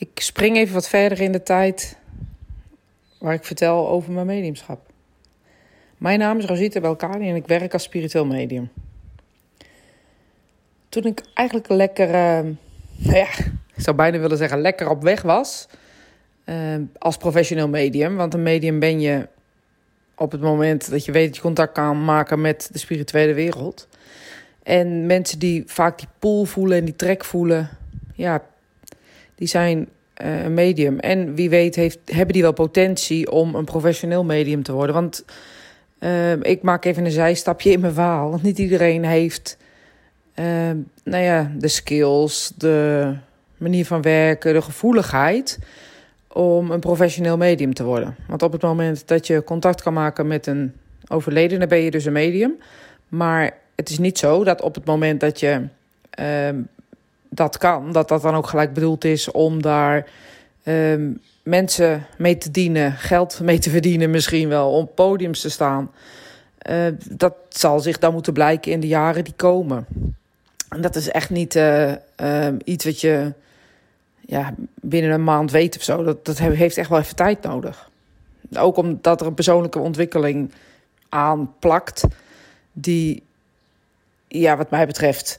Ik spring even wat verder in de tijd waar ik vertel over mijn mediumschap. Mijn naam is Rosita Belkani en ik werk als spiritueel medium. Toen ik eigenlijk lekker, uh, nou ja, ik zou bijna willen zeggen lekker op weg was uh, als professioneel medium. Want een medium ben je op het moment dat je weet dat je contact kan maken met de spirituele wereld. En mensen die vaak die pull voelen en die trek voelen, ja, die zijn uh, een medium. En wie weet heeft, hebben die wel potentie om een professioneel medium te worden. Want uh, ik maak even een zijstapje in mijn verhaal. Want niet iedereen heeft uh, nou ja, de skills, de manier van werken, de gevoeligheid om een professioneel medium te worden. Want op het moment dat je contact kan maken met een overledene, ben je dus een medium. Maar het is niet zo dat op het moment dat je uh, dat kan, dat dat dan ook gelijk bedoeld is om daar uh, mensen mee te dienen, geld mee te verdienen misschien wel, om podiums te staan. Uh, dat zal zich dan moeten blijken in de jaren die komen. En dat is echt niet uh, iets wat je ja, binnen een maand weet of zo. Dat, dat heeft echt wel even tijd nodig. Ook omdat er een persoonlijke ontwikkeling aan plakt, die, ja, wat mij betreft,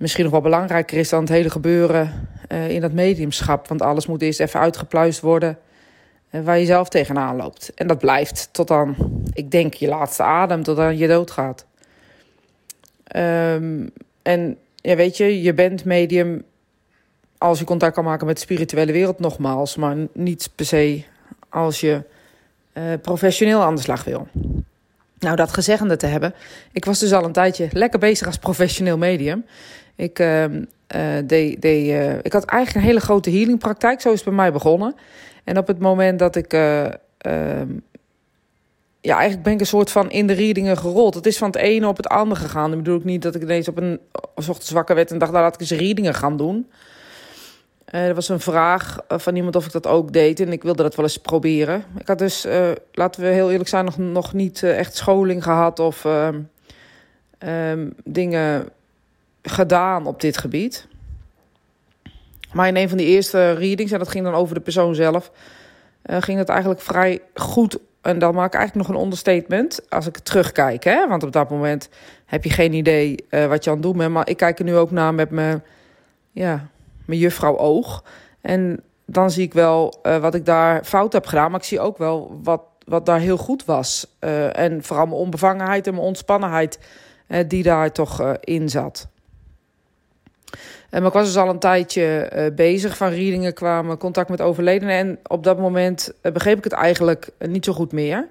misschien nog wel belangrijker is dan het hele gebeuren uh, in dat mediumschap. Want alles moet eerst even uitgepluist worden uh, waar je zelf tegenaan loopt. En dat blijft tot dan, ik denk, je laatste adem, tot dan je doodgaat. Um, en ja, weet je, je bent medium als je contact kan maken met de spirituele wereld, nogmaals, maar niet per se als je uh, professioneel aan de slag wil. Nou, dat gezeggende te hebben. Ik was dus al een tijdje lekker bezig als professioneel medium. Ik, uh, uh, deed, deed, uh, ik had eigenlijk een hele grote healingpraktijk. Zo is het bij mij begonnen. En op het moment dat ik. ja, eigenlijk ben ik een soort van in de readingen gerold. Het is van het ene op het andere gegaan. Dat bedoel ik niet dat ik ineens op een ochtend wakker werd en dacht, nou laat ik eens readingen gaan doen. Uh, er was een vraag van iemand of ik dat ook deed en ik wilde dat wel eens proberen. Ik had dus, uh, laten we heel eerlijk zijn, nog, nog niet echt scholing gehad of um, dingen gedaan op dit gebied. Maar in een van die eerste readings, en dat ging dan over de persoon zelf, ging het eigenlijk vrij goed. En dan maak ik eigenlijk nog een understatement als ik terugkijk. Hè? Want op dat moment heb je geen idee wat je aan het doen bent. Maar ik kijk er nu ook naar met mijn, ja, mijn juffrouw oog. En dan zie ik wel uh, wat ik daar fout heb gedaan. Maar ik zie ook wel wat, wat daar heel goed was. Uh, en vooral mijn onbevangenheid en mijn ontspannenheid uh, die daar toch in zat. En ik was dus al een tijdje bezig. Van readingen kwamen, contact met overledenen. En op dat moment begreep ik het eigenlijk niet zo goed meer.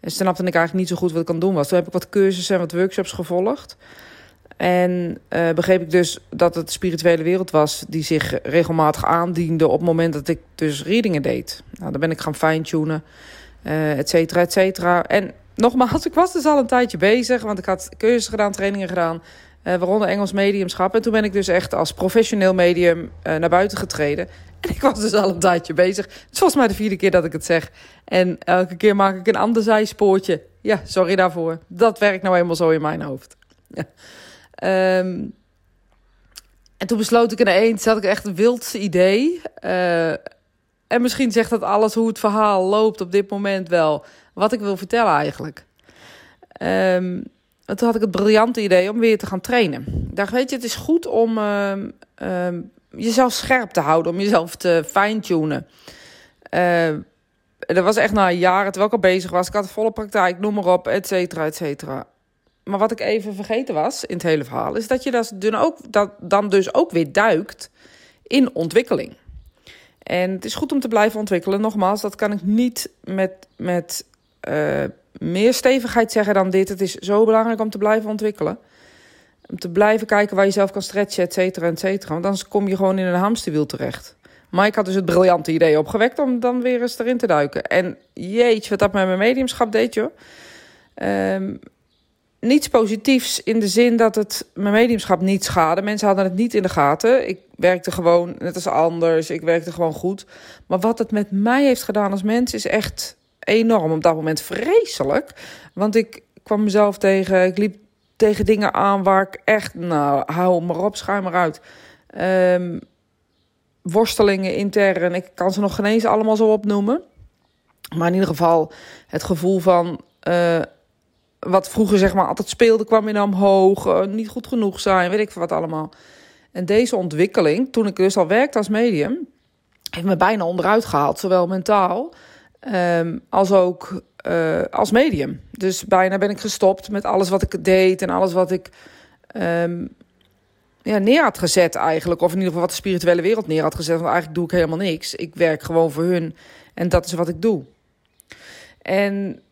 En snapte ik eigenlijk niet zo goed wat ik aan doen was. Toen heb ik wat cursussen en wat workshops gevolgd. En uh, begreep ik dus dat het spirituele wereld was die zich regelmatig aandiende op het moment dat ik dus readingen deed. Nou, dan ben ik gaan fine-tunen, uh, et cetera, et cetera. En nogmaals, ik was dus al een tijdje bezig, want ik had cursussen gedaan, trainingen gedaan, uh, waaronder Engels mediumschap. En toen ben ik dus echt als professioneel medium naar buiten getreden. En ik was dus al een tijdje bezig. Het is volgens mij de vierde keer dat ik het zeg. En elke keer maak ik een ander zijspoortje. Ja, sorry daarvoor. Dat werkt nou eenmaal zo in mijn hoofd. Ja. Um, en toen besloot ik ineens, had ik echt een wildste idee. Uh, en misschien zegt dat alles hoe het verhaal loopt op dit moment wel. Wat ik wil vertellen eigenlijk. Um, en toen had ik het briljante idee om weer te gaan trainen. Ik weet je, het is goed om uh, jezelf scherp te houden. Om jezelf te fine-tunen. Uh, dat was echt na jaren, terwijl ik al bezig was. Ik had volle praktijk, noem maar op, et cetera, et cetera. Maar wat ik even vergeten was in het hele verhaal, is dat je dat dan, ook, dat dan dus ook weer duikt in ontwikkeling. En het is goed om te blijven ontwikkelen. Nogmaals, dat kan ik niet met, met uh, meer stevigheid zeggen dan dit. Het is zo belangrijk om te blijven ontwikkelen. Om te blijven kijken waar je zelf kan stretchen, et cetera, et cetera. Want anders kom je gewoon in een hamsterwiel terecht. Ik had dus het briljante idee opgewekt om dan weer eens erin te duiken. En jeetje, wat dat met mijn mediumschap deed, joh. Um, niets positiefs in de zin dat het mijn mediumschap niet schade. Mensen hadden het niet in de gaten. Ik werkte gewoon net als anders. Ik werkte gewoon goed. Maar wat het met mij heeft gedaan als mens is echt enorm. Op dat moment vreselijk. Want ik kwam mezelf tegen. Ik liep tegen dingen aan waar ik echt, nou, hou maar op, schuim maar uit. Um, worstelingen intern. Ik kan ze nog geen eens allemaal zo opnoemen. Maar in ieder geval het gevoel van... Uh, wat vroeger zeg maar altijd speelde, kwam in omhoog. Uh, niet goed genoeg zijn, weet ik wat allemaal. En deze ontwikkeling, toen ik dus al werkte als medium... heeft me bijna onderuit gehaald. Zowel mentaal um, als ook uh, als medium. Dus bijna ben ik gestopt met alles wat ik deed... en alles wat ik... Um, ja, neer had gezet eigenlijk. Of in ieder geval wat de spirituele wereld neer had gezet. Want eigenlijk doe ik helemaal niks. Ik werk gewoon voor hun. En dat is wat ik doe. En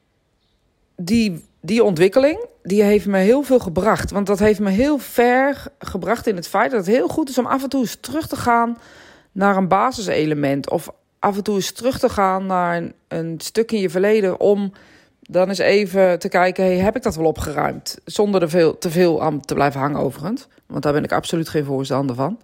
die, die ontwikkeling, die heeft me heel veel gebracht. Want dat heeft me heel ver gebracht in het feit dat het heel goed is om af en toe eens terug te gaan naar een basiselement. Of af en toe eens terug te gaan naar een, stuk in je verleden om dan eens even te kijken, heb ik dat wel opgeruimd? Zonder er veel, te veel aan te blijven hangen overigens. Want daar ben ik absoluut geen voorstander van.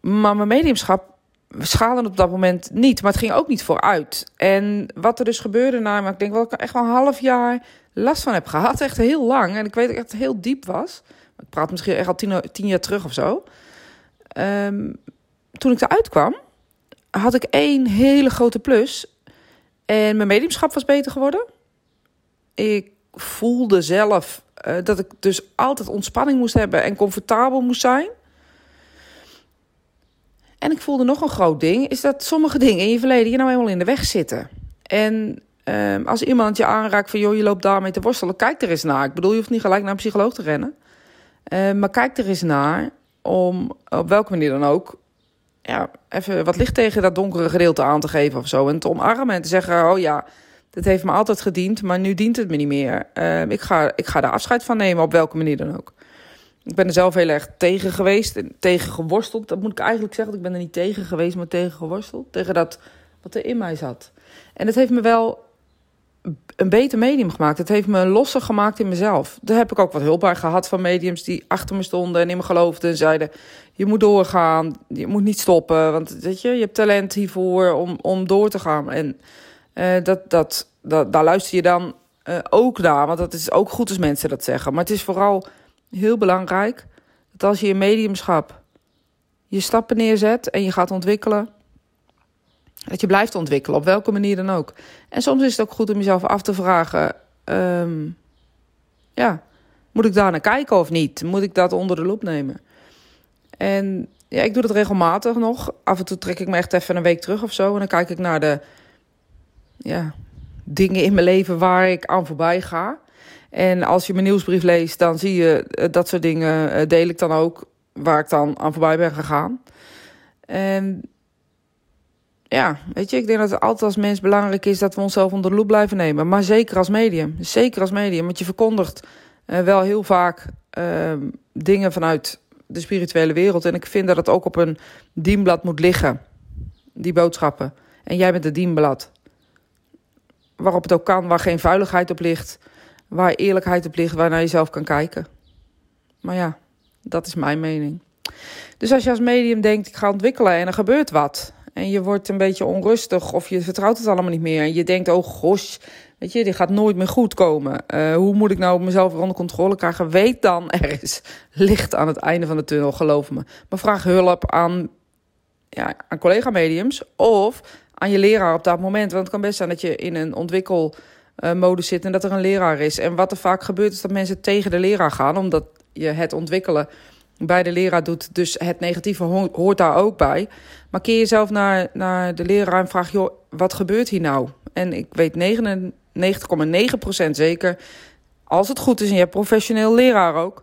Maar mijn mediumschap schaalde op dat moment niet. Maar het ging ook niet vooruit. En wat er dus gebeurde na, maar ik denk wel echt wel een half jaar last van heb gehad. Echt heel lang. En ik weet dat het heel diep was. Ik praat misschien echt al tien, tien jaar terug of zo. Um, toen ik eruit kwam, had ik één hele grote plus. En mijn mediumschap was beter geworden. Ik voelde zelf uh, dat ik dus altijd ontspanning moest hebben en comfortabel moest zijn. En ik voelde nog een groot ding, is dat sommige dingen in je verleden je nou helemaal in de weg zitten. En uh, als iemand je aanraakt van, joh, je loopt daarmee te worstelen, kijk er eens naar. Ik bedoel, je hoeft niet gelijk naar een psycholoog te rennen. Uh, maar kijk er eens naar om, op welke manier dan ook, ja, even wat licht tegen dat donkere gedeelte aan te geven of zo. En te omarmen en te zeggen, oh ja, dit heeft me altijd gediend, maar nu dient het me niet meer. Uh, ik, ga, ik ga er afscheid van nemen, op welke manier dan ook. Ik ben er zelf heel erg tegen geweest, tegen geworsteld. Dat moet ik eigenlijk zeggen. Ik ben er niet tegen geweest, maar tegen geworsteld. Tegen dat wat er in mij zat. En dat heeft me wel een beter medium gemaakt. Het heeft me losser gemaakt in mezelf. Daar heb ik ook wat hulp bij gehad van mediums die achter me stonden en in me geloofden en zeiden: Je moet doorgaan, je moet niet stoppen. Want weet je, je hebt talent hiervoor om, om door te gaan. En uh, dat, dat, dat, daar luister je dan uh, ook naar. Want dat is ook goed als mensen dat zeggen. Maar het is vooral heel belangrijk dat als je in mediumschap je stappen neerzet en je gaat ontwikkelen, dat je blijft ontwikkelen, op welke manier dan ook. En soms is het ook goed om jezelf af te vragen: um, ja, moet ik daar naar kijken of niet? Moet ik dat onder de loep nemen? En ja, ik doe dat regelmatig nog. Af en toe trek ik me echt even een week terug of zo. En dan kijk ik naar de ja, dingen in mijn leven waar ik aan voorbij ga. En als je mijn nieuwsbrief leest, dan zie je uh, dat soort dingen uh, deel ik dan ook waar ik dan aan voorbij ben gegaan. En ja, weet je, ik denk dat het altijd als mens belangrijk is dat we onszelf onder de loep blijven nemen. Maar zeker als medium. Zeker als medium. Want je verkondigt uh, wel heel vaak ehm, dingen vanuit de spirituele wereld. En ik vind dat het ook op een dienblad moet liggen. Die boodschappen. En jij bent het dienblad waarop het ook kan, waar geen vuiligheid op ligt, waar eerlijkheid op ligt, waar naar jezelf kan kijken. Maar ja, dat is mijn mening. Dus als je als medium denkt, ik ga ontwikkelen en er gebeurt wat. En je wordt een beetje onrustig of je vertrouwt het allemaal niet meer. En je denkt, oh gosh, weet je, dit gaat nooit meer goed komen. Uh, hoe moet ik nou mezelf onder controle krijgen? Weet dan, er is licht aan het einde van de tunnel, geloof me. Maar vraag hulp aan, ja, aan collega-mediums of aan je leraar op dat moment. Want het kan best zijn dat je in een ontwikkelmodus zit en dat er een leraar is. En wat er vaak gebeurt is dat mensen tegen de leraar gaan, omdat je het ontwikkelen bij de leraar doet. Dus het negatieve hoort daar ook bij. Maar keer jezelf naar, naar de leraar en vraag, joh, wat gebeurt hier nou? En ik weet 99,9% zeker, als het goed is en je hebt professioneel leraar ook,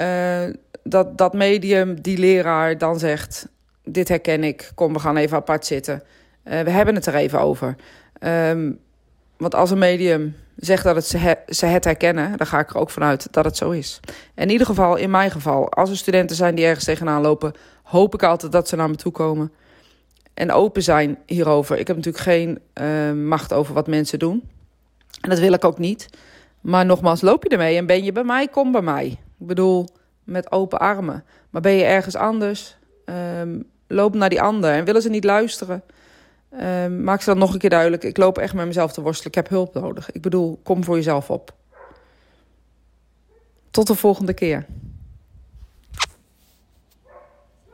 uh, dat dat medium, die leraar dan zegt, dit herken ik, kom we gaan even apart zitten. Uh, we hebben het er even over. Um, want als een medium zegt dat het ze, ze het herkennen, dan ga ik er ook vanuit dat het zo is. In ieder geval, in mijn geval, als er studenten zijn die ergens tegenaan lopen, hoop ik altijd dat ze naar me toe komen. En open zijn hierover. Ik heb natuurlijk geen uh, macht over wat mensen doen. En dat wil ik ook niet. Maar nogmaals, loop je ermee en ben je bij mij, kom bij mij. Ik bedoel, met open armen. Maar ben je ergens anders, um, loop naar die ander. En willen ze niet luisteren, Uh, maak ze dan nog een keer duidelijk. Ik loop echt met mezelf te worstelen. Ik heb hulp nodig. Ik bedoel, kom voor jezelf op. Tot de volgende keer.